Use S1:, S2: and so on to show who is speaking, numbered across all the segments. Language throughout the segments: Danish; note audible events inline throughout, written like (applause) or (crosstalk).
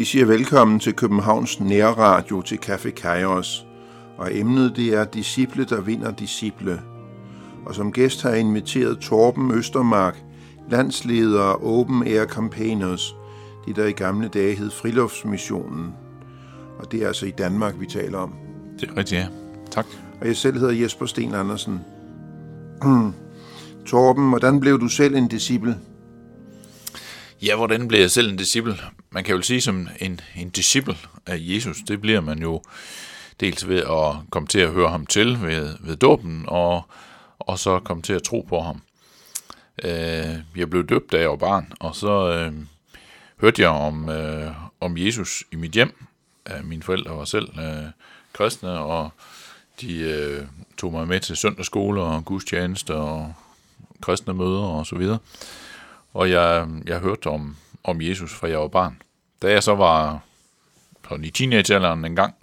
S1: Vi siger velkommen til Københavns Nærradio til Café Kairos, og emnet det er Disciple, der vinder disciple. Og som gæst har jeg inviteret Torben Østermark, landsleder af Open Air Campaigners, det der i gamle dage hed Friluftsmissionen. Og det er altså i Danmark, vi taler om.
S2: Det er rigtigt, ja. Tak.
S1: Og jeg selv hedder Jesper Sten Andersen. (clears throat) Torben, hvordan blev du selv en disciple?
S2: Ja, hvordan bliver jeg selv en disciple? Man kan jo sige som en, en disciple af Jesus, det bliver man jo dels ved at komme til at høre ham til ved, ved dåben, og, og så komme til at tro på ham. Øh, jeg blev døbt, da jeg var barn, og så øh, hørte jeg om, øh, om Jesus i mit hjem. Øh, mine forældre var selv øh, kristne, og de øh, tog mig med til søndagsskole og gudstjeneste og kristne møder og så videre. Og jeg, jeg hørte om, om Jesus, fra jeg var barn. Da jeg så var sådan i teenagealderen en gang,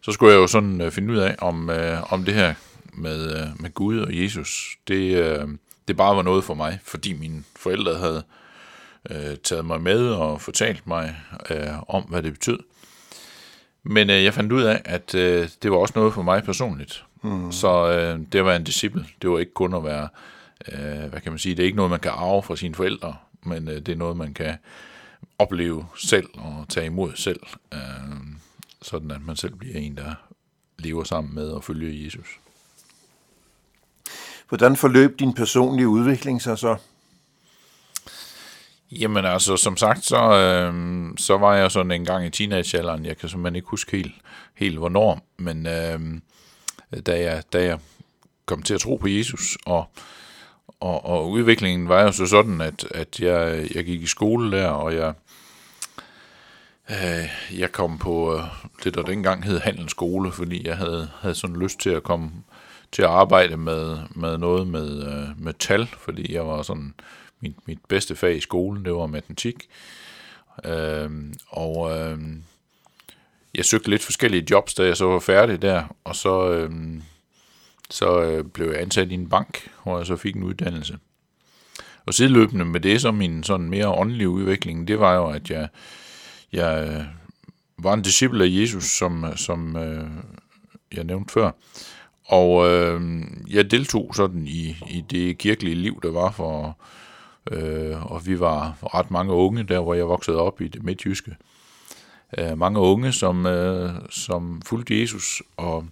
S2: så skulle jeg jo sådan øh, finde ud af, om, øh, om det her med, øh, med Gud og Jesus, det, øh, det bare var noget for mig, fordi mine forældre havde øh, taget mig med og fortalt mig øh, om, hvad det betød. Men øh, jeg fandt ud af, at øh, det var også noget for mig personligt. Mm. Så øh, det var en disciple. Det var ikke kun at være, øh, hvad kan man sige, det er ikke noget, man kan arve fra sine forældre, men øh, det er noget, man kan opleve selv og tage imod selv, øh, sådan at man selv bliver en, der lever sammen med og følger Jesus.
S1: Hvordan forløb din personlige udvikling sig så?
S2: Jamen altså, som sagt, så, øh, så var jeg sådan en gang i teenagealderen, jeg kan simpelthen ikke huske helt, helt hvornår, men øh, da, jeg, da jeg kom til at tro på Jesus, og, og, og udviklingen var jo så sådan, at, at jeg, jeg gik i skole der, og jeg, øh, jeg kom på øh, det, der dengang hed handelsskole, fordi jeg havde, havde sådan lyst til at komme til at arbejde med, med noget med, øh, med tal, fordi jeg var sådan mit, mit bedste fag i skolen, det var matematik. Øh, og øh, jeg søgte lidt forskellige jobs, da jeg så var færdig der, og så, Øh, så øh, blev jeg ansat i en bank, hvor jeg så fik en uddannelse. Og sideløbende med det, så min sådan mere åndelige udvikling, det var jo, at jeg, jeg øh, var en disciple af Jesus, som, som øh, jeg nævnte før. Og øh, jeg deltog sådan i, i det kirkelige liv, der var for Øh, og vi var ret mange unge, der hvor jeg voksede op i det midtjyske. Øh, mange unge, som, øh, som fulgte Jesus, og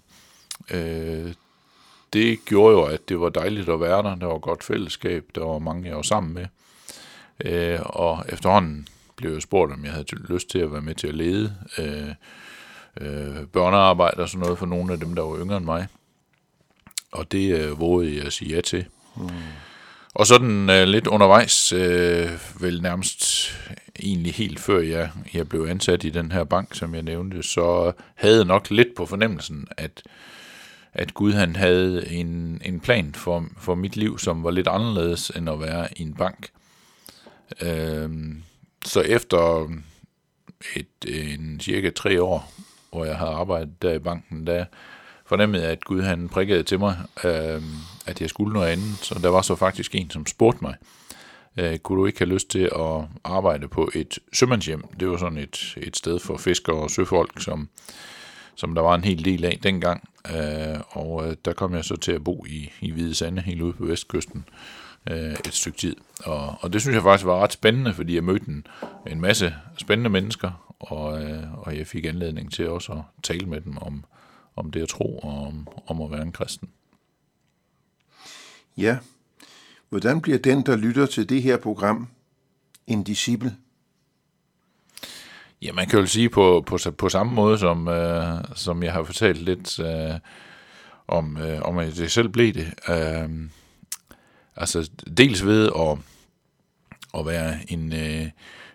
S2: øh, det gjorde jo, at det var dejligt at være der. Der var godt fællesskab, der var mange, jeg var sammen med. Øh, og efterhånden blev jeg spurgt, om jeg havde lyst til at være med til at lede øh, øh, børnearbejde og sådan noget for nogle af dem, der var yngre end mig. Og det øh, vågede jeg at sige ja til. Mm. Og sådan øh, lidt undervejs, øh, vel nærmest egentlig helt før jeg, jeg blev ansat i den her bank, som jeg nævnte, så havde jeg nok lidt på fornemmelsen, at, at Gud han havde en, en plan for, for mit liv, som var lidt anderledes end at være i en bank. Øh, så efter et, en cirka tre år, hvor jeg havde arbejdet der i banken, der fornemmede jeg, at Gud han prikkede til mig, øh, at jeg skulle noget andet. Så der var så faktisk en, som spurgte mig, øh, kunne du ikke have lyst til at arbejde på et sømandshjem? Det var sådan et, et sted for fiskere og søfolk, som, som der var en hel del af dengang. Øh, og øh, der kom jeg så til at bo i, i Hvide Sande, helt ude på vestkysten, øh, et stykke tid. Og, og det synes jeg faktisk var ret spændende, fordi jeg mødte en, en masse spændende mennesker, og, øh, og jeg fik anledning til også at tale med dem om, om det at tro og om, om at være en kristen.
S1: Ja, hvordan bliver den, der lytter til det her program, en disciple?
S2: Ja, man kan jo sige på, på, på samme måde, som, øh, som jeg har fortalt lidt øh, om, øh, om, at det selv blev det. Øh, altså, dels ved at, at være en, øh,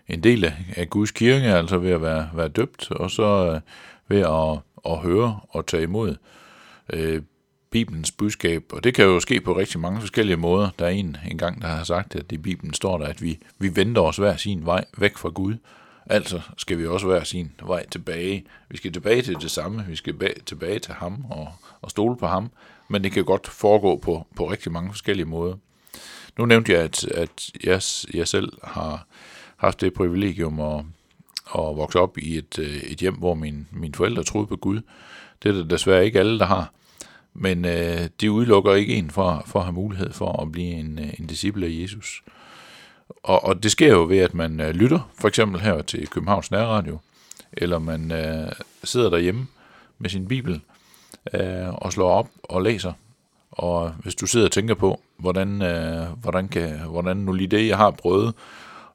S2: en del af Guds kirke, altså ved at være, være døbt, og så øh, ved at at høre og tage imod øh, Bibelens budskab. Og det kan jo ske på rigtig mange forskellige måder. Der er en engang, der har sagt, at i Bibelen står der, at vi, vi vender os hver sin vej væk fra Gud. Altså skal vi også være sin vej tilbage. Vi skal tilbage til det samme. Vi skal tilbage til ham og, og stole på ham. Men det kan godt foregå på, på rigtig mange forskellige måder. Nu nævnte jeg, at, at jeg, jeg selv har haft det privilegium at, at vokse op i et, øh, et hjem, hvor min, mine forældre troede på Gud. Det er der desværre ikke alle, der har. Men øh, det udelukker ikke en for, for at have mulighed for at blive en, øh, en disciple af Jesus. Og, og det sker jo ved, at man øh, lytter, for eksempel her til Københavns Nærradio, eller man øh, sidder derhjemme med sin bibel øh, og slår op og læser. Og hvis du sidder og tænker på, hvordan, øh, hvordan, kan, hvordan nu lige det, jeg har prøvet,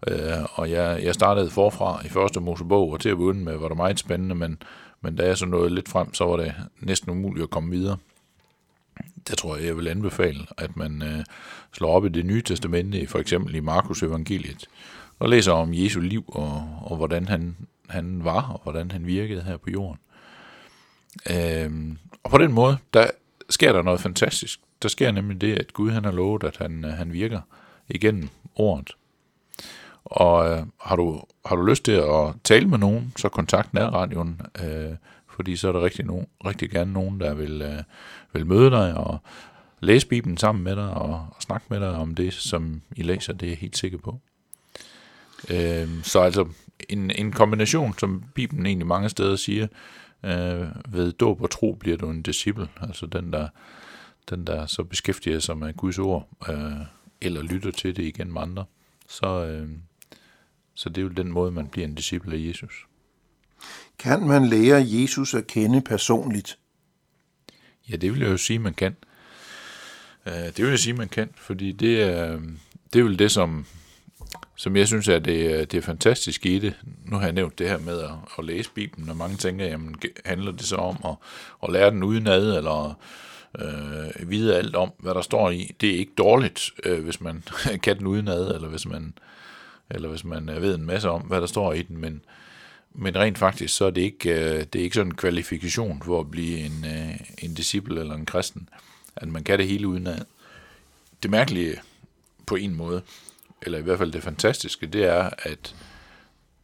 S2: øh, og jeg, jeg startede forfra i første Mosebog, og til at begynde med var det meget spændende, men, men da jeg så nåede lidt frem, så var det næsten umuligt at komme videre. Der tror jeg, jeg vil anbefale, at man øh, slår op i det nye testamente, for eksempel i Markus evangeliet, og læser om Jesu liv, og, og hvordan han, han var, og hvordan han virkede her på jorden. Øh, og på den måde, der sker der noget fantastisk. Der sker nemlig det, at Gud han har lovet, at han, øh, han virker igennem ordet. Og øh, har, du, har du lyst til at tale med nogen, så kontakt nærradioen, øh, fordi så er der rigtig, nogen, rigtig gerne nogen, der vil, øh, vil møde dig og læse Bibelen sammen med dig og, og snakke med dig om det, som I læser, det er jeg helt sikker på. Øh, så altså en, en kombination, som Bibelen egentlig mange steder siger, øh, ved dåb og tro bliver du en disciple, altså den der, den der så beskæftiger sig med Guds ord, øh, eller lytter til det igen med andre, så, øh, så det er jo den måde, man bliver en disciple af Jesus.
S1: Kan man lære Jesus at kende personligt?
S2: Ja, det vil jeg jo sige, man kan. Øh, det vil jeg sige, man kan, fordi det er, det er vel det, som, som jeg synes er det, det er fantastisk i det. Nu har jeg nævnt det her med at, at læse Bibelen, og mange tænker, jamen handler det så om at, at lære den udenad, eller øh, vide alt om, hvad der står i. Det er ikke dårligt, øh, hvis man (laughs) kan den udenad, eller hvis man, eller hvis man øh, ved en masse om, hvad der står i den, men, men rent faktisk, så er det ikke, øh, det er ikke sådan en kvalifikation for at blive en, øh, en disciple eller en kristen, at man kan det hele udenad. Det mærkelige på en måde, eller i hvert fald det fantastiske, det er, at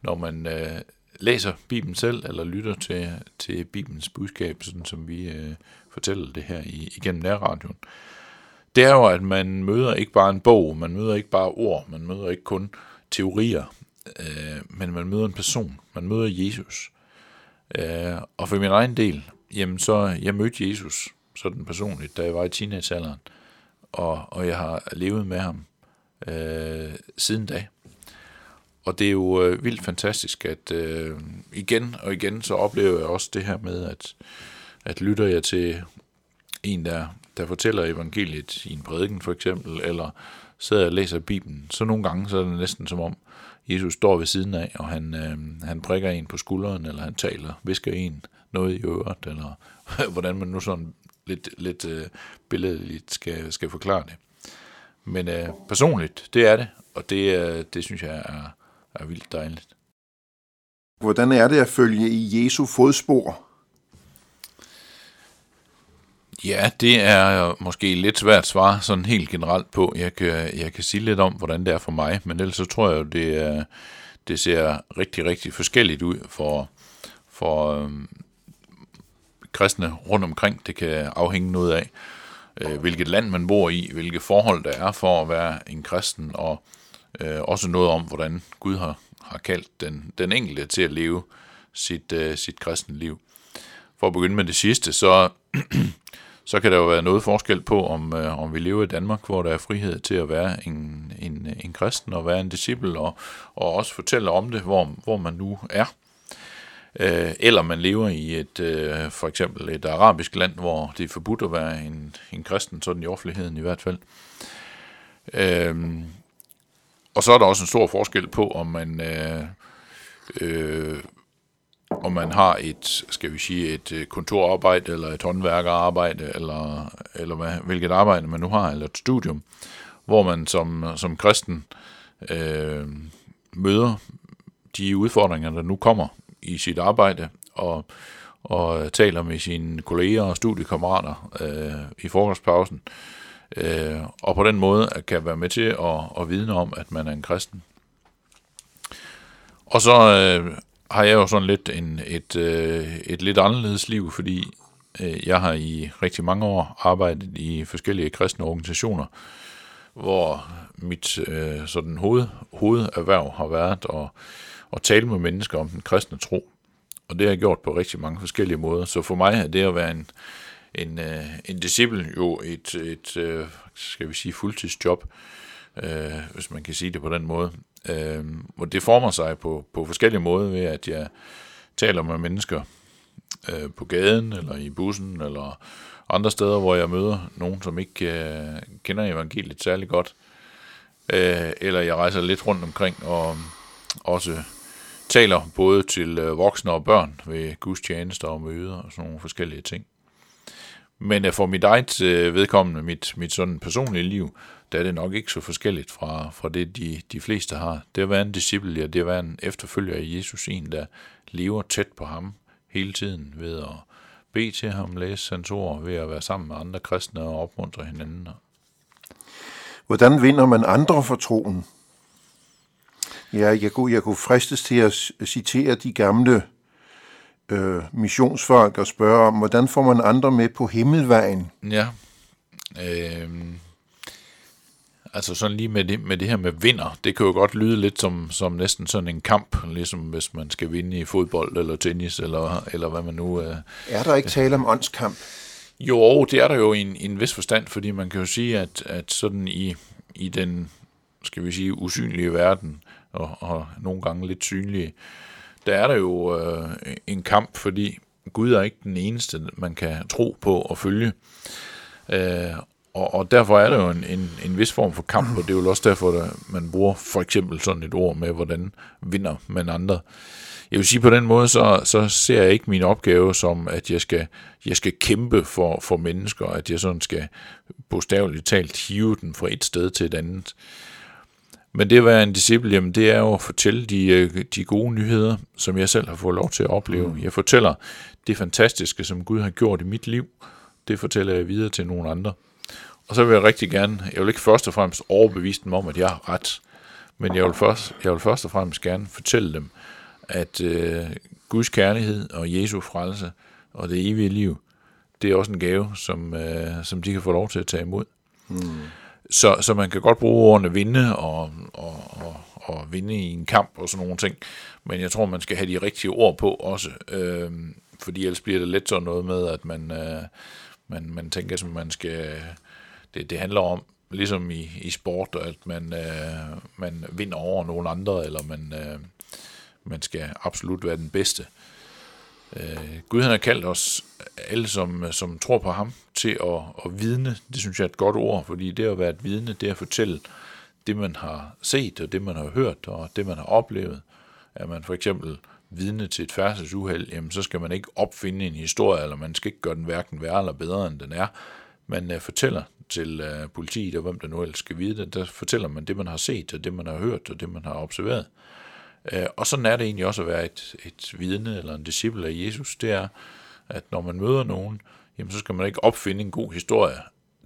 S2: når man øh, læser Bibelen selv, eller lytter til, til Bibelens budskab, sådan som vi øh, fortæller det her i, igennem nærradioen, det er jo, at man møder ikke bare en bog, man møder ikke bare ord, man møder ikke kun teorier, øh, men man møder en person, man møder Jesus. Øh, og for min egen del, jamen så, jeg mødte Jesus sådan personligt, da jeg var i teenagealderen, og, og jeg har levet med ham øh, siden da. Og det er jo øh, vildt fantastisk, at øh, igen og igen, så oplever jeg også det her med, at, at lytter jeg til en, der, der fortæller evangeliet i en prædiken for eksempel, eller sidder og læser Bibelen, så nogle gange så er det næsten som om, Jesus står ved siden af, og han, øh, han prikker en på skulderen, eller han taler, visker en noget i øret, eller (laughs) hvordan man nu sådan lidt, lidt øh, billedligt skal, skal forklare det. Men øh, personligt, det er det, og det, øh, det synes jeg er, er vildt dejligt.
S1: Hvordan er det at følge i Jesu fodspor?
S2: Ja, det er måske lidt svært at svare sådan helt generelt på. Jeg kan, jeg kan sige lidt om, hvordan det er for mig, men ellers så tror jeg, det, er, det ser rigtig, rigtig forskelligt ud for, for øhm, kristne rundt omkring. Det kan afhænge noget af, øh, hvilket land man bor i, hvilke forhold der er for at være en kristen, og øh, også noget om, hvordan Gud har, har kaldt den, den enkelte til at leve sit, øh, sit kristne liv. For at begynde med det sidste, så (clears throat) så kan der jo være noget forskel på, om, øh, om vi lever i Danmark, hvor der er frihed til at være en, en, en kristen og være en disciple, og, og også fortælle om det, hvor, hvor man nu er. Øh, eller man lever i et øh, for eksempel et arabisk land, hvor det er forbudt at være en, en kristen, sådan i offentligheden i hvert fald. Øh, og så er der også en stor forskel på, om man øh, øh, om man har et, skal vi sige, et øh, kontorarbejde, eller et håndværkerarbejde, eller, eller hvad, hvilket arbejde man nu har, eller et studium, hvor man som, som kristen øh, møder de udfordringer, der nu kommer i sit arbejde, og, og taler med sine kolleger og studiekammerater øh, i frokostpausen, øh, og på den måde kan være med til at, at vidne om, at man er en kristen. Og så øh, har jeg jo sådan lidt en, et, øh, et lidt anderledes liv, fordi øh, jeg har i rigtig mange år arbejdet i forskellige kristne organisationer, hvor mit øh, sådan hoved, hovederhverv har været at, at tale med mennesker om den kristne tro. Og det har jeg gjort på rigtig mange forskellige måder. Så for mig er det at være en, en, øh, en disciple jo et, et øh, skal vi sige, fuldtidsjob, øh, hvis man kan sige det på den måde. Øh, og det former sig på, på forskellige måder ved, at jeg taler med mennesker øh, på gaden, eller i bussen, eller andre steder, hvor jeg møder nogen, som ikke øh, kender evangeliet særlig godt. Øh, eller jeg rejser lidt rundt omkring og øhm, også taler både til øh, voksne og børn ved gudstjenester og møder og sådan nogle forskellige ting. Men øh, for mit eget øh, vedkommende, mit, mit sådan personlige liv, der er det nok ikke så forskelligt fra, fra det, de, de fleste har. Det at være en disciple, ja, det at være en efterfølger af Jesus, en der lever tæt på ham hele tiden ved at bede til ham, læse hans ord, ved at være sammen med andre kristne og opmuntre hinanden.
S1: Hvordan vinder man andre for troen? Ja, jeg kunne, jeg kunne fristes til at citere de gamle øh, missionsfolk og spørge om, hvordan får man andre med på himmelvejen?
S2: Ja, øh, altså sådan lige med det, med det her med vinder, det kan jo godt lyde lidt som, som næsten sådan en kamp, ligesom hvis man skal vinde i fodbold eller tennis, eller, eller hvad man nu... Øh,
S1: er der ikke tale om åndskamp?
S2: Jo, det er der jo i en, i en vis forstand, fordi man kan jo sige, at, at sådan i, i den, skal vi sige, usynlige verden, og, og nogle gange lidt synlige, der er der jo øh, en kamp, fordi Gud er ikke den eneste, man kan tro på og følge. Øh, og, og derfor er der jo en, en, en vis form for kamp, og det er jo også derfor, at man bruger for eksempel sådan et ord med, hvordan vinder man andre. Jeg vil sige på den måde, så, så ser jeg ikke min opgave som, at jeg skal, jeg skal kæmpe for, for mennesker, at jeg sådan skal bogstaveligt talt hive den fra et sted til et andet. Men det at være en disciple, jamen det er jo at fortælle de, øh, de gode nyheder, som jeg selv har fået lov til at opleve. Mm. Jeg fortæller det fantastiske, som Gud har gjort i mit liv. Det fortæller jeg videre til nogle andre. Og så vil jeg rigtig gerne, jeg vil ikke først og fremmest overbevise dem om, at jeg har ret, men jeg vil først, jeg vil først og fremmest gerne fortælle dem, at øh, Guds kærlighed og Jesu frelse og det evige liv, det er også en gave, som, øh, som de kan få lov til at tage imod. Mm. Så, så man kan godt bruge ordene vinde og, og, og, og vinde i en kamp og sådan nogle ting, men jeg tror, man skal have de rigtige ord på også, øh, fordi ellers bliver det let sådan noget med, at man, øh, man, man tænker, at man skal det, det handler om, ligesom i, i sport, at man, øh, man vinder over nogle andre, eller man, øh, man skal absolut være den bedste. Øh, Gud han har kaldt os alle, som, som tror på ham, til at, at vidne. Det synes jeg er et godt ord, fordi det at være et vidne, det er at fortælle det, man har set, og det, man har hørt, og det, man har oplevet. At man for eksempel vidne til et færdselsuheld, jamen så skal man ikke opfinde en historie, eller man skal ikke gøre den hverken værre eller bedre, end den er. Man uh, fortæller til uh, politiet, og hvem der nu ellers skal vide det, der fortæller man det, man har set, og det, man har hørt, og det, man har observeret. Uh, og sådan er det egentlig også at være et, et vidne eller en disciple af Jesus. Det er, at når man møder nogen, jamen så skal man ikke opfinde en god historie.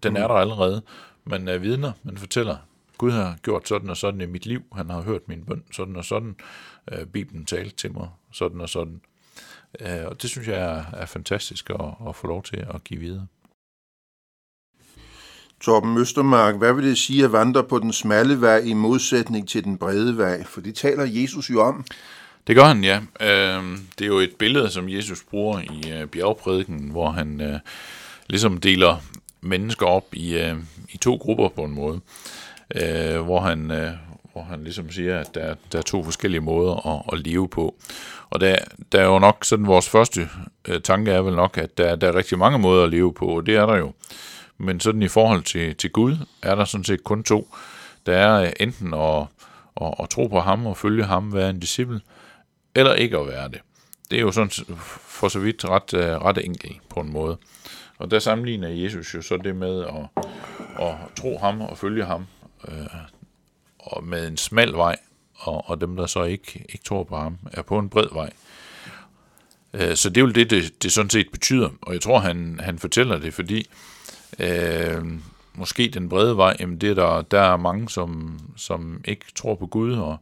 S2: Den er mm. der allerede. Man er vidner, man fortæller, Gud har gjort sådan og sådan i mit liv. Han har hørt min bøn sådan og sådan. Uh, Bibelen talte til mig sådan og sådan. Uh, og det synes jeg er, er fantastisk at, at få lov til at give videre.
S1: Torben Østermark, hvad vil det sige at vandre på den smalle vej i modsætning til den brede vej? For det taler Jesus jo om.
S2: Det gør han, ja. Øhm, det er jo et billede, som Jesus bruger i øh, bjergprædiken, hvor han øh, ligesom deler mennesker op i, øh, i to grupper på en måde. Hvor han, hvor han ligesom siger, at der, der er to forskellige måder at, at leve på. Og der, der er jo nok sådan, vores første tanke er vel nok, at der, der er rigtig mange måder at leve på, og det er der jo. Men sådan i forhold til, til Gud, er der sådan set kun to. Der er øh, enten at, at, at tro på ham og følge ham, være en disciple, eller ikke at være det. Det er jo sådan for så vidt ret, øh, ret enkelt på en måde. Og der sammenligner Jesus jo så det med at, at tro ham og følge ham øh, og med en smal vej, og, og dem, der så ikke, ikke tror på ham, er på en bred vej. Øh, så det er jo det, det, det sådan set betyder. Og jeg tror, han, han fortæller det, fordi Øh, øh, måske den brede vej, jamen det er der, der er mange, som, som ikke tror på Gud, og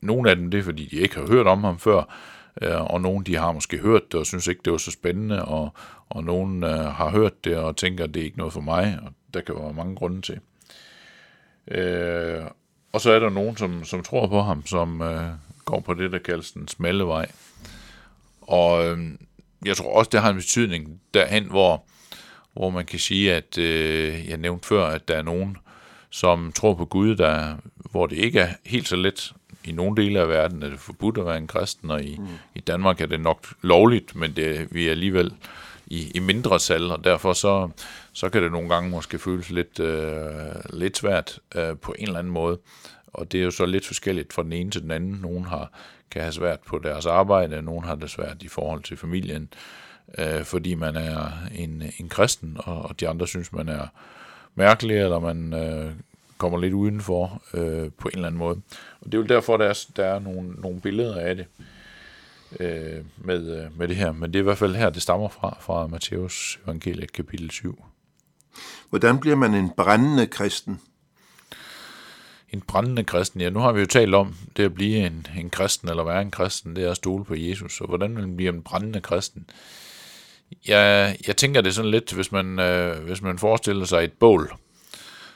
S2: nogle af dem det er, fordi de ikke har hørt om ham før, øh, og nogle de har måske hørt det og synes ikke, det var så spændende, og, og nogle øh, har hørt det og tænker, det er ikke noget for mig, og der kan være mange grunde til. Øh, og så er der nogen, som, som tror på ham, som øh, går på det, der kaldes den smalle vej. Og øh, jeg tror også, det har en betydning derhen, hvor, hvor man kan sige, at øh, jeg nævnte før, at der er nogen, som tror på Gud, der, hvor det ikke er helt så let. I nogle dele af verden er det forbudt at være en kristen, og i, mm. i Danmark er det nok lovligt, men det, vi er alligevel i, i mindre sal, og derfor så, så kan det nogle gange måske føles lidt, øh, lidt svært øh, på en eller anden måde. Og det er jo så lidt forskelligt fra den ene til den anden. Nogen har, kan have svært på deres arbejde, nogen har det svært i forhold til familien, øh, fordi man er en, en kristen, og, og de andre synes, man er mærkelig, eller man øh, kommer lidt udenfor øh, på en eller anden måde. Og det er jo derfor, der er, der er nogle, nogle billeder af det øh, med, øh, med det her. Men det er i hvert fald her, det stammer fra, fra Matthæus evangeliet kapitel 7.
S1: Hvordan bliver man en brændende kristen?
S2: En brændende kristen, ja, nu har vi jo talt om det at blive en, en kristen, eller være en kristen, det er at stole på Jesus. Og hvordan man bliver en brændende kristen? Jeg, jeg tænker det sådan lidt, hvis man, øh, hvis man forestiller sig et bål,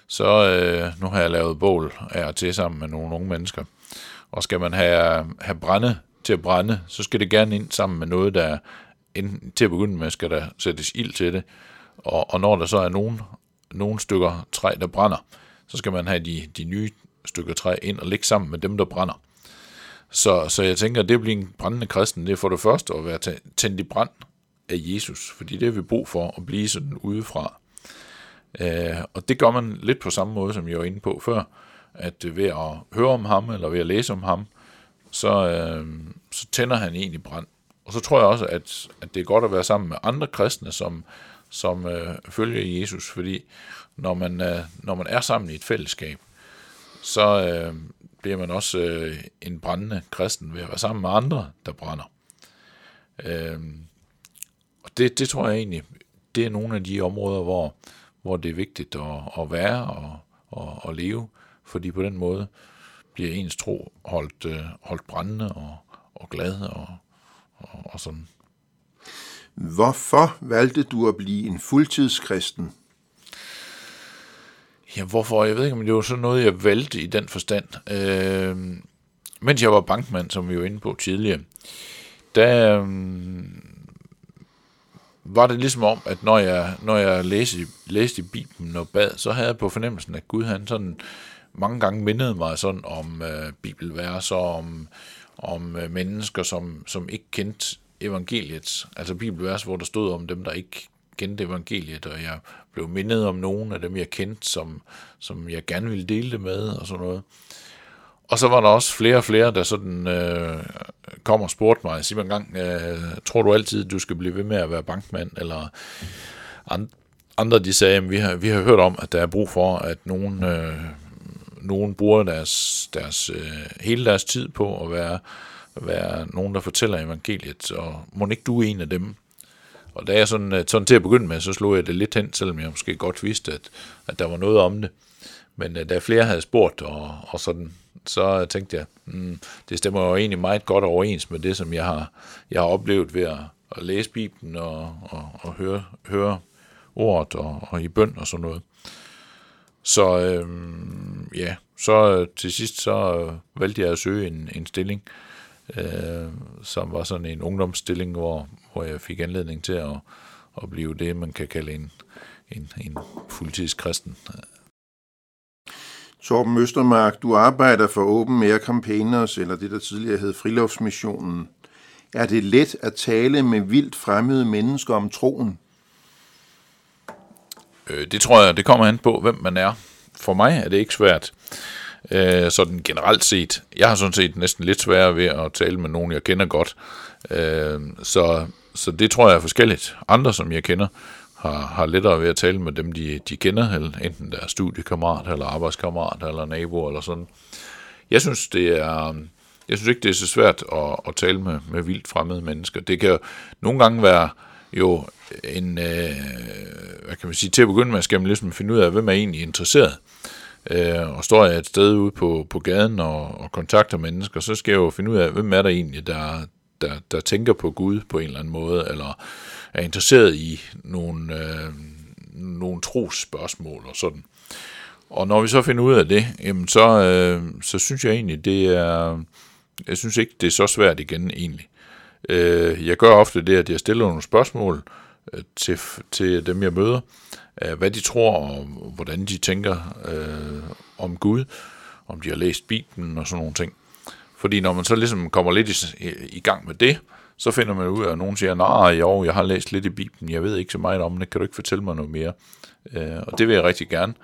S2: så øh, nu har jeg lavet bål af og til sammen med nogle unge mennesker. Og skal man have, have brænde til at brænde, så skal det gerne ind sammen med noget, der enten til at begynde med, skal der sættes ild til det. Og, og når der så er nogle, nogle stykker træ, der brænder, så skal man have de, de nye stykker træ ind og lægge sammen med dem, der brænder. Så, så jeg tænker, at det bliver en brændende kristen, det er for det første at være tændt i brand af Jesus, fordi det har vi brug for at blive sådan udefra. Øh, og det gør man lidt på samme måde, som jeg var inde på før, at øh, ved at høre om ham, eller ved at læse om ham, så, øh, så tænder han egentlig brand. Og så tror jeg også, at, at det er godt at være sammen med andre kristne, som, som øh, følger Jesus, fordi når man, øh, når man er sammen i et fællesskab, så øh, bliver man også øh, en brændende kristen ved at være sammen med andre, der brænder. Øh, det, det tror jeg egentlig, det er nogle af de områder, hvor, hvor det er vigtigt at, at være og, og, og leve, fordi på den måde bliver ens tro holdt, øh, holdt brændende og, og glad og, og, og sådan.
S1: Hvorfor valgte du at blive en fuldtidskristen?
S2: Ja, hvorfor? Jeg ved ikke, om det var sådan noget, jeg valgte i den forstand. Øh, mens jeg var bankmand, som vi var inde på tidligere, der øh, var det ligesom om, at når jeg, når jeg læste, læste i Bibelen og bad, så havde jeg på fornemmelsen, at Gud han sådan mange gange mindede mig sådan om øh, bibelverser, om, om øh, mennesker, som, som ikke kendte evangeliet, altså bibelvers, hvor der stod om dem, der ikke kendte evangeliet, og jeg blev mindet om nogen af dem, jeg kendte, som, som jeg gerne ville dele det med, og sådan noget. Og så var der også flere og flere, der sådan øh, kom og spurgte mig, Simon Gang, øh, tror du altid, du skal blive ved med at være bankmand, eller andre de sagde, at vi har, vi har hørt om, at der er brug for, at nogen, øh, nogen bruger deres, deres, øh, hele deres tid på at være, være nogen, der fortæller evangeliet, og må ikke du er en af dem? Og da jeg sådan, øh, sådan til at begynde med, så slog jeg det lidt hen, selvom jeg måske godt vidste, at, at der var noget om det. Men uh, da flere havde spurgt, og, og sådan, så tænkte jeg, mm, det stemmer jo egentlig meget godt overens med det, som jeg har, jeg har oplevet ved at, at læse Bibelen og, og, og høre, høre ordet og, og i bøn og sådan noget. Så øh, ja, så øh, til sidst så øh, valgte jeg at søge en, en stilling, øh, som var sådan en ungdomsstilling, hvor, hvor jeg fik anledning til at, at blive det, man kan kalde en, en, en fuldtidskristen.
S1: Torben Østermark, du arbejder for Open Air Campaigners, eller det, der tidligere hed Friluftsmissionen. Er det let at tale med vildt fremmede mennesker om troen?
S2: Øh, det tror jeg, det kommer an på, hvem man er. For mig er det ikke svært. Øh, sådan generelt set. Jeg har sådan set næsten lidt sværere ved at tale med nogen, jeg kender godt. Øh, så, så det tror jeg er forskelligt. Andre, som jeg kender, har, har lettere ved at tale med dem, de, de kender, eller enten deres studiekammerat, eller arbejdskammerat, eller nabo, eller sådan. Jeg synes, det er... Jeg synes ikke, det er så svært at, at tale med, med vildt fremmede mennesker. Det kan jo nogle gange være jo en, øh, hvad kan man sige, til at begynde med, skal man ligesom finde ud af, hvem er egentlig interesseret. Øh, og står jeg et sted ude på, på gaden og, og kontakter mennesker, så skal jeg jo finde ud af, hvem er der egentlig, der, der, der tænker på Gud på en eller anden måde, eller er interesseret i nogle, øh, nogle trosspørgsmål og sådan. Og når vi så finder ud af det, jamen så, øh, så synes jeg egentlig, det er, Jeg synes ikke, det er så svært igen egentlig. Øh, jeg gør ofte det, at jeg stiller nogle spørgsmål øh, til, til dem, jeg møder, øh, hvad de tror og hvordan de tænker øh, om Gud, om de har læst Bibelen og sådan nogle ting. Fordi når man så ligesom kommer lidt i, i gang med det, så finder man ud af, at nogen siger, nej, jo, jeg har læst lidt i Bibelen, jeg ved ikke så meget om det, kan du ikke fortælle mig noget mere? Øh, og det vil jeg rigtig gerne.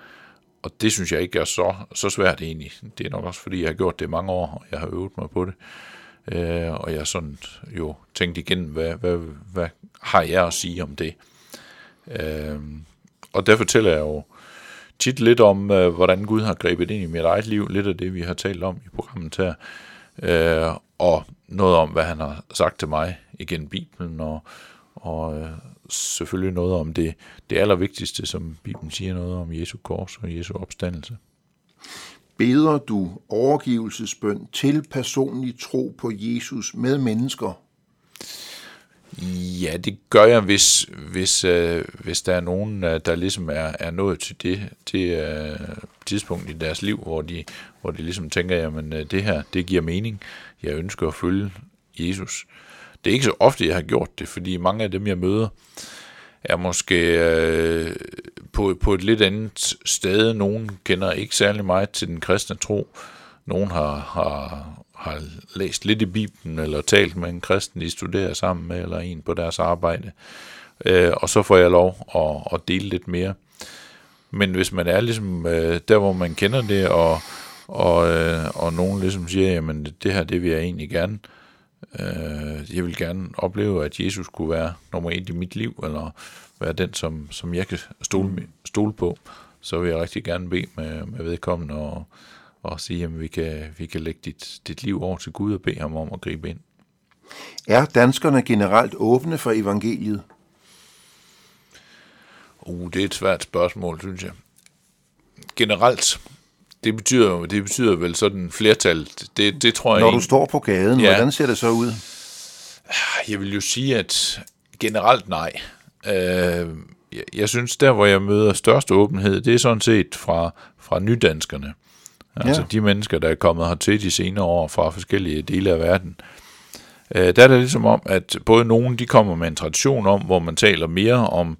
S2: Og det synes jeg ikke er så, så svært egentlig. Det er nok også, fordi jeg har gjort det i mange år, og jeg har øvet mig på det. Øh, og jeg har sådan jo tænkt igen, hvad, hvad, hvad har jeg at sige om det? Øh, og der fortæller jeg jo tit lidt om, øh, hvordan Gud har grebet ind i mit eget liv, lidt af det, vi har talt om i programmet her, øh, og noget om, hvad han har sagt til mig igen Bibelen, og, og øh, selvfølgelig noget om det, det allervigtigste, som Bibelen siger noget om Jesu kors og Jesu opstandelse.
S1: Beder du overgivelsesbøn til personlig tro på Jesus med mennesker?
S2: Ja, det gør jeg, hvis, hvis, øh, hvis der er nogen, øh, der ligesom er, er nået til det, det øh, tidspunkt i deres liv, hvor de, hvor de ligesom tænker, jamen øh, det her, det giver mening. Jeg ønsker at følge Jesus. Det er ikke så ofte, jeg har gjort det, fordi mange af dem, jeg møder, er måske øh, på, på et lidt andet sted. Nogen kender ikke særlig meget til den kristne tro. Nogen har, har, har læst lidt i Bibelen, eller talt med en kristen, de studerer sammen med, eller en på deres arbejde. Øh, og så får jeg lov at, at dele lidt mere. Men hvis man er ligesom øh, der, hvor man kender det, og, og, øh, og nogen ligesom siger, jamen det her, det vil jeg egentlig gerne, øh, jeg vil gerne opleve, at Jesus kunne være nummer et i mit liv, eller være den, som, som jeg kan stole, stole på, så vil jeg rigtig gerne bede med, med vedkommende og, og sige, at vi kan, vi kan lægge dit, dit liv over til Gud og bede ham om at gribe ind.
S1: Er danskerne generelt åbne for evangeliet?
S2: Uh, det er et svært spørgsmål, synes jeg. Generelt, det betyder, det betyder vel sådan flertal. Det, det tror jeg
S1: Når du står på gaden, ja. hvordan ser det så ud?
S2: Jeg vil jo sige, at generelt nej. Øh, jeg, jeg synes, der hvor jeg møder størst åbenhed, det er sådan set fra, fra nydanskerne. Altså ja. de mennesker, der er kommet hertil de senere år fra forskellige dele af verden. Øh, der er det ligesom om, at både nogen, de kommer med en tradition om, hvor man taler mere om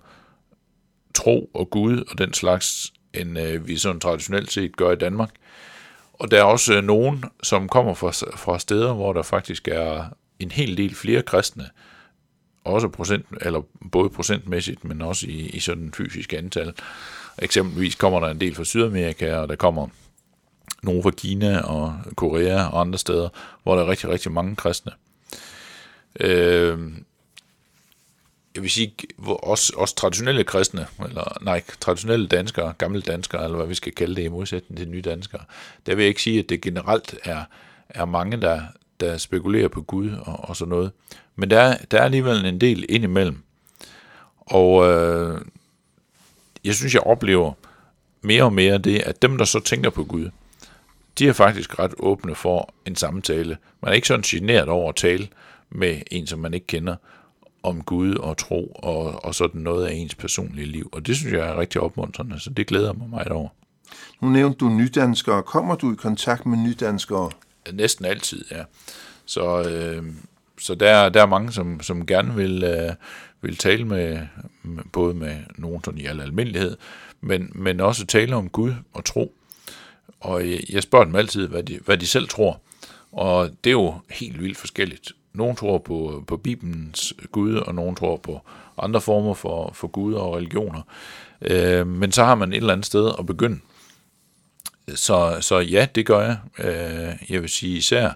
S2: tro og Gud og den slags, end øh, vi sådan traditionelt set gør i Danmark. Og der er også øh, nogen, som kommer fra, fra steder, hvor der faktisk er en hel del flere kristne, også procent, eller både procentmæssigt, men også i, i sådan fysisk antal. Eksempelvis kommer der en del fra Sydamerika, og der kommer nogle fra Kina og Korea og andre steder, hvor der er rigtig, rigtig mange kristne. Øh, jeg vil sige, også, også traditionelle kristne, eller nej, traditionelle danskere, gamle danskere, eller hvad vi skal kalde det i modsætning til nye danskere, der vil jeg ikke sige, at det generelt er, er mange, der, der spekulerer på Gud og, og sådan noget. Men der, der er alligevel en del indimellem. Og øh, jeg synes, jeg oplever mere og mere det, at dem, der så tænker på Gud, de er faktisk ret åbne for en samtale. Man er ikke sådan generet over at tale med en, som man ikke kender, om Gud og tro og, og sådan noget af ens personlige liv. Og det synes jeg er rigtig opmuntrende, så det glæder mig meget over.
S1: Nu nævnte du nydanskere. Kommer du i kontakt med nydanskere?
S2: Næsten altid, ja. Så, øh, så der, der er mange, som, som gerne vil, øh, vil tale med, med, både med nogen sådan i al almindelighed, men, men også tale om Gud og tro. Og jeg, jeg spørger dem altid, hvad de, hvad de selv tror. Og det er jo helt vildt forskelligt. Nogle tror på, på Bibelens Gud, og nogle tror på andre former for, for Gud og religioner. Øh, men så har man et eller andet sted at begynde. Så, så ja, det gør jeg. Øh, jeg vil sige især,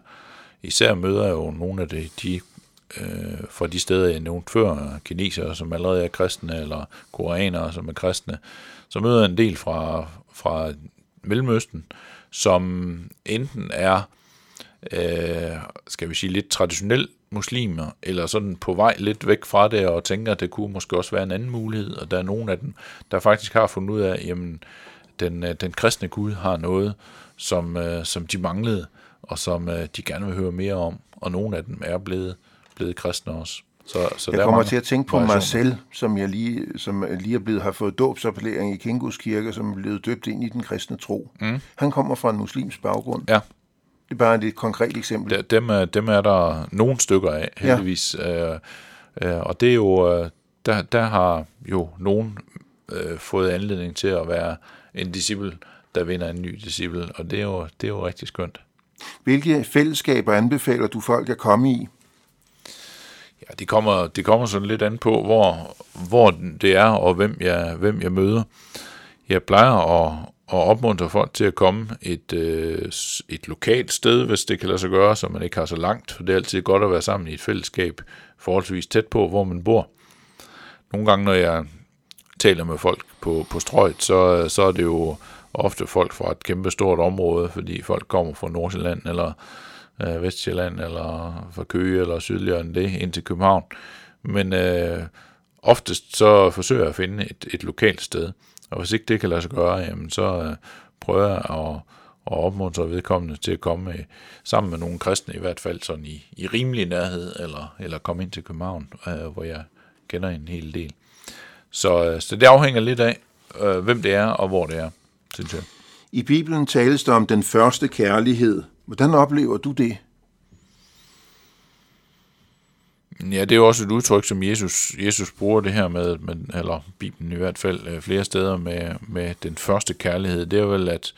S2: især møder jeg jo nogle af de, de øh, fra de steder, jeg nævnte før, kinesere, som allerede er kristne, eller koreanere, som er kristne, så møder jeg en del fra, fra Mellemøsten, som enten er øh, skal vi sige, lidt traditionel muslimer, eller sådan på vej lidt væk fra det, og tænker, at det kunne måske også være en anden mulighed, og der er nogen af dem, der faktisk har fundet ud af, jamen, den, øh, den kristne Gud har noget, som, øh, som de manglede, og som øh, de gerne vil høre mere om, og nogle af dem er blevet, blevet kristne også.
S1: Så, så jeg der kommer til at tænke på mig selv, som jeg lige, som lige er blevet, har fået dåbsappellering i Kingus Kirke, som er blevet døbt ind i den kristne tro. Mm. Han kommer fra en muslimsk baggrund.
S2: Ja
S1: Det er bare et konkret eksempel.
S2: Dem, er, dem er der nogle stykker af, heldigvis. Ja. Øh, øh, og det er jo, øh, der, der har jo nogen øh, fået anledning til at være en disciple, der vinder en ny disciple, og det er jo, det er jo rigtig skønt.
S1: Hvilke fællesskaber anbefaler du folk at komme i?
S2: Ja, det kommer, det kommer sådan lidt an på, hvor, hvor det er, og hvem jeg, hvem jeg møder. Jeg plejer at, og opmuntre folk til at komme et, øh, et lokalt sted, hvis det kan lade sig gøre, så man ikke har så langt, for det er altid godt at være sammen i et fællesskab, forholdsvis tæt på, hvor man bor. Nogle gange, når jeg taler med folk på, på strøget, så, så er det jo ofte folk fra et kæmpe stort område, fordi folk kommer fra Nordsjælland eller øh, Vestjylland eller fra Køge eller sydligere end det ind til København. Men øh, oftest så forsøger jeg at finde et, et lokalt sted, og hvis ikke det kan lade sig gøre, jamen så øh, prøver jeg at, at opmuntre vedkommende til at komme med, sammen med nogle kristne i hvert fald sådan i, i rimelig nærhed, eller, eller komme ind til København, øh, hvor jeg kender en hel del. Så, øh, så det afhænger lidt af, øh, hvem det er og hvor det er, synes jeg.
S1: I Bibelen tales der om den første kærlighed. Hvordan oplever du det?
S2: Ja, det er jo også et udtryk, som Jesus, Jesus bruger det her med, med, eller Bibelen i hvert fald øh, flere steder med, med den første kærlighed. Det er vel, at,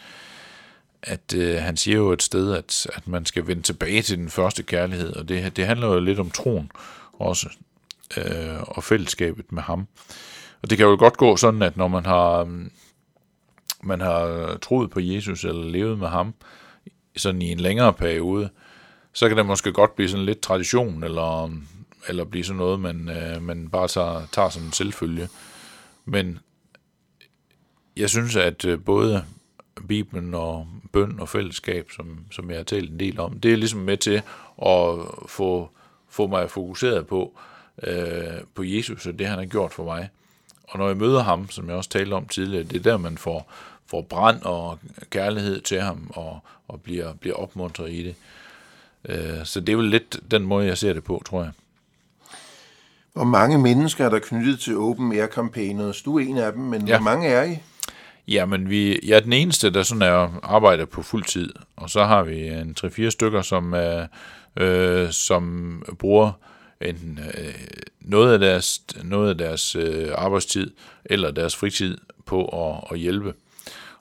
S2: at øh, han siger jo et sted, at, at man skal vende tilbage til den første kærlighed, og det, det handler jo lidt om troen også, øh, og fællesskabet med ham. Og det kan jo godt gå sådan, at når man har, øh, man har troet på Jesus eller levet med ham, sådan i en længere periode, så kan det måske godt blive sådan lidt tradition, eller, eller blive sådan noget, man, øh, man bare tager, tager som en selvfølge. Men jeg synes, at øh, både Bibelen og bøn og fællesskab, som, som jeg har talt en del om, det er ligesom med til at få, få mig fokuseret på, øh, på Jesus og det, han har gjort for mig. Og når jeg møder ham, som jeg også talte om tidligere, det er der, man får, får brand og kærlighed til ham og, og bliver, bliver opmuntret i det. Øh, så det er vel lidt den måde, jeg ser det på, tror jeg.
S1: Hvor mange mennesker er der knyttet til Open Air Campaigners? Du er en af dem, men ja. hvor mange er I?
S2: Jamen, vi, jeg er den eneste, der sådan er arbejder på fuld tid, og så har vi en 3-4 stykker, som, øh, som bruger enten øh, noget af deres, noget af deres øh, arbejdstid eller deres fritid på at, at hjælpe.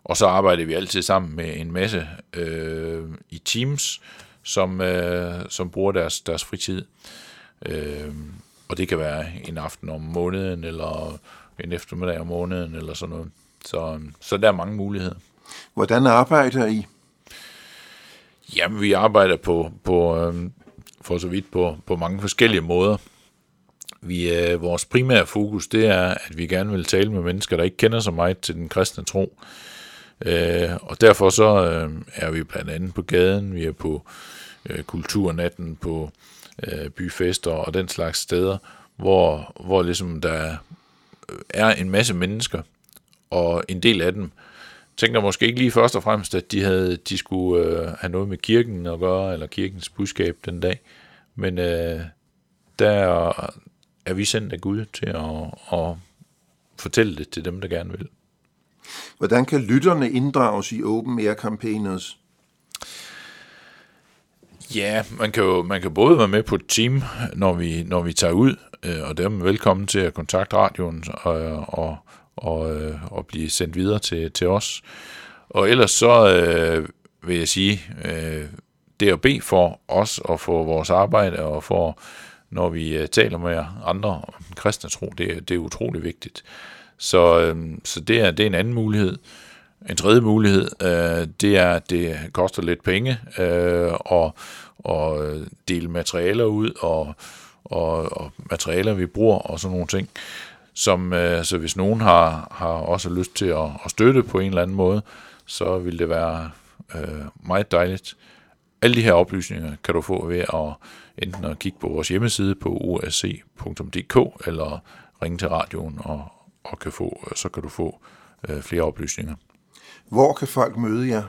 S2: Og så arbejder vi altid sammen med en masse øh, i teams, som, øh, som bruger deres, deres fritid. Øh, og det kan være en aften om måneden, eller en eftermiddag om måneden, eller sådan noget. Så, så der er mange muligheder.
S1: Hvordan arbejder I?
S2: Jamen, vi arbejder på, på øh, for så vidt på, på mange forskellige måder. Vi, øh, vores primære fokus, det er, at vi gerne vil tale med mennesker, der ikke kender så meget til den kristne tro. Øh, og derfor så øh, er vi blandt andet på gaden, vi er på øh, kulturnatten, på øh, byfester og den slags steder, hvor, hvor ligesom der er en masse mennesker, og en del af dem tænker måske ikke lige først og fremmest, at de, havde, de skulle øh, have noget med kirken at gøre, eller kirkens budskab den dag. Men øh, der er vi sendt af Gud til at, at fortælle det til dem, der gerne vil.
S1: Hvordan kan lytterne inddrages i Open Air Campaigners?
S2: Ja, man kan jo man kan både være med på et team, når vi, når vi tager ud, øh, og dem er velkommen til at kontakte radioen og, og, og, øh, og blive sendt videre til, til os. Og ellers så øh, vil jeg sige, øh, det at bede for os og for vores arbejde og for, når vi øh, taler med andre om kristne tro, det, det er utrolig vigtigt. Så, øh, så det, er, det er en anden mulighed. En tredje mulighed, øh, det er, at det koster lidt penge øh, og, og dele materialer ud og, og, og materialer, vi bruger og sådan nogle ting. Som, øh, så hvis nogen har, har også lyst til at, at støtte på en eller anden måde, så vil det være øh, meget dejligt. Alle de her oplysninger kan du få ved at enten at kigge på vores hjemmeside på usc.dk eller ringe til radioen og, og kan få, så kan du få øh, flere oplysninger.
S1: Hvor kan folk møde jer?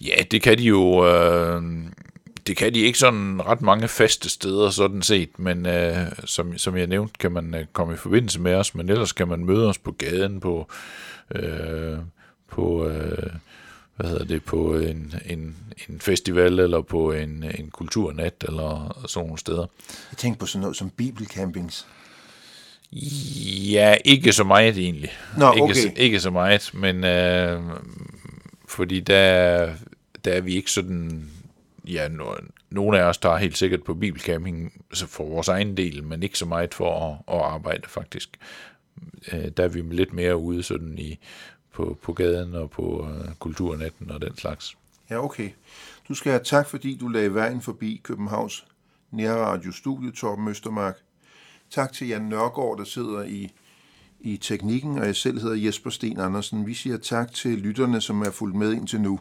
S2: Ja, det kan de jo. Øh, det kan de ikke sådan ret mange faste steder sådan set, men øh, som, som jeg nævnte, kan man øh, komme i forbindelse med os, men ellers kan man møde os på gaden, på, øh, på øh, hvad hedder det, på en, en, en festival eller på en, en kulturnat eller sådan nogle steder.
S1: Jeg tænker på sådan noget som bibelcampings.
S2: Ja, ikke så meget egentlig.
S1: Nå, okay.
S2: ikke, så, ikke så meget, men øh, fordi der, der er vi ikke sådan, ja, no, nogle af os tager helt sikkert på bibelcamping altså for vores egen del, men ikke så meget for at, at arbejde faktisk. Øh, der er vi lidt mere ude sådan i, på, på gaden og på øh, kulturnetten og den slags.
S1: Ja, okay. Du skal have tak, fordi du lagde vejen forbi Københavns Nærradio Studie, Torben Østermark. Tak til Jan Nørgaard, der sidder i, i teknikken, og jeg selv hedder Jesper Sten Andersen. Vi siger tak til lytterne, som er fulgt med indtil nu.